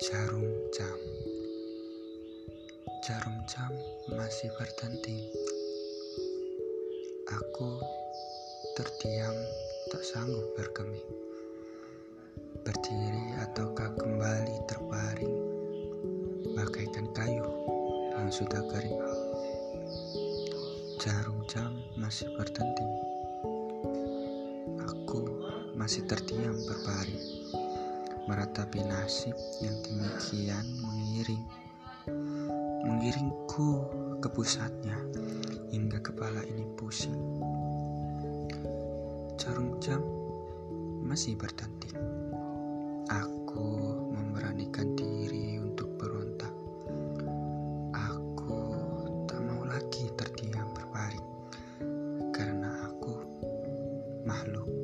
Jarum jam. Jarum jam masih berdenting Aku terdiam tak sanggup bergeming. Berdiri ataukah kembali terbaring? Bagaikan kayu yang sudah kering. Jarum jam masih berdenting Aku masih terdiam berbaring meratapi nasib yang demikian mengiring mengiringku ke pusatnya hingga kepala ini pusing. Jarum jam masih berdenting. Aku memberanikan diri untuk berontak. Aku tak mau lagi terdiam berbaring karena aku makhluk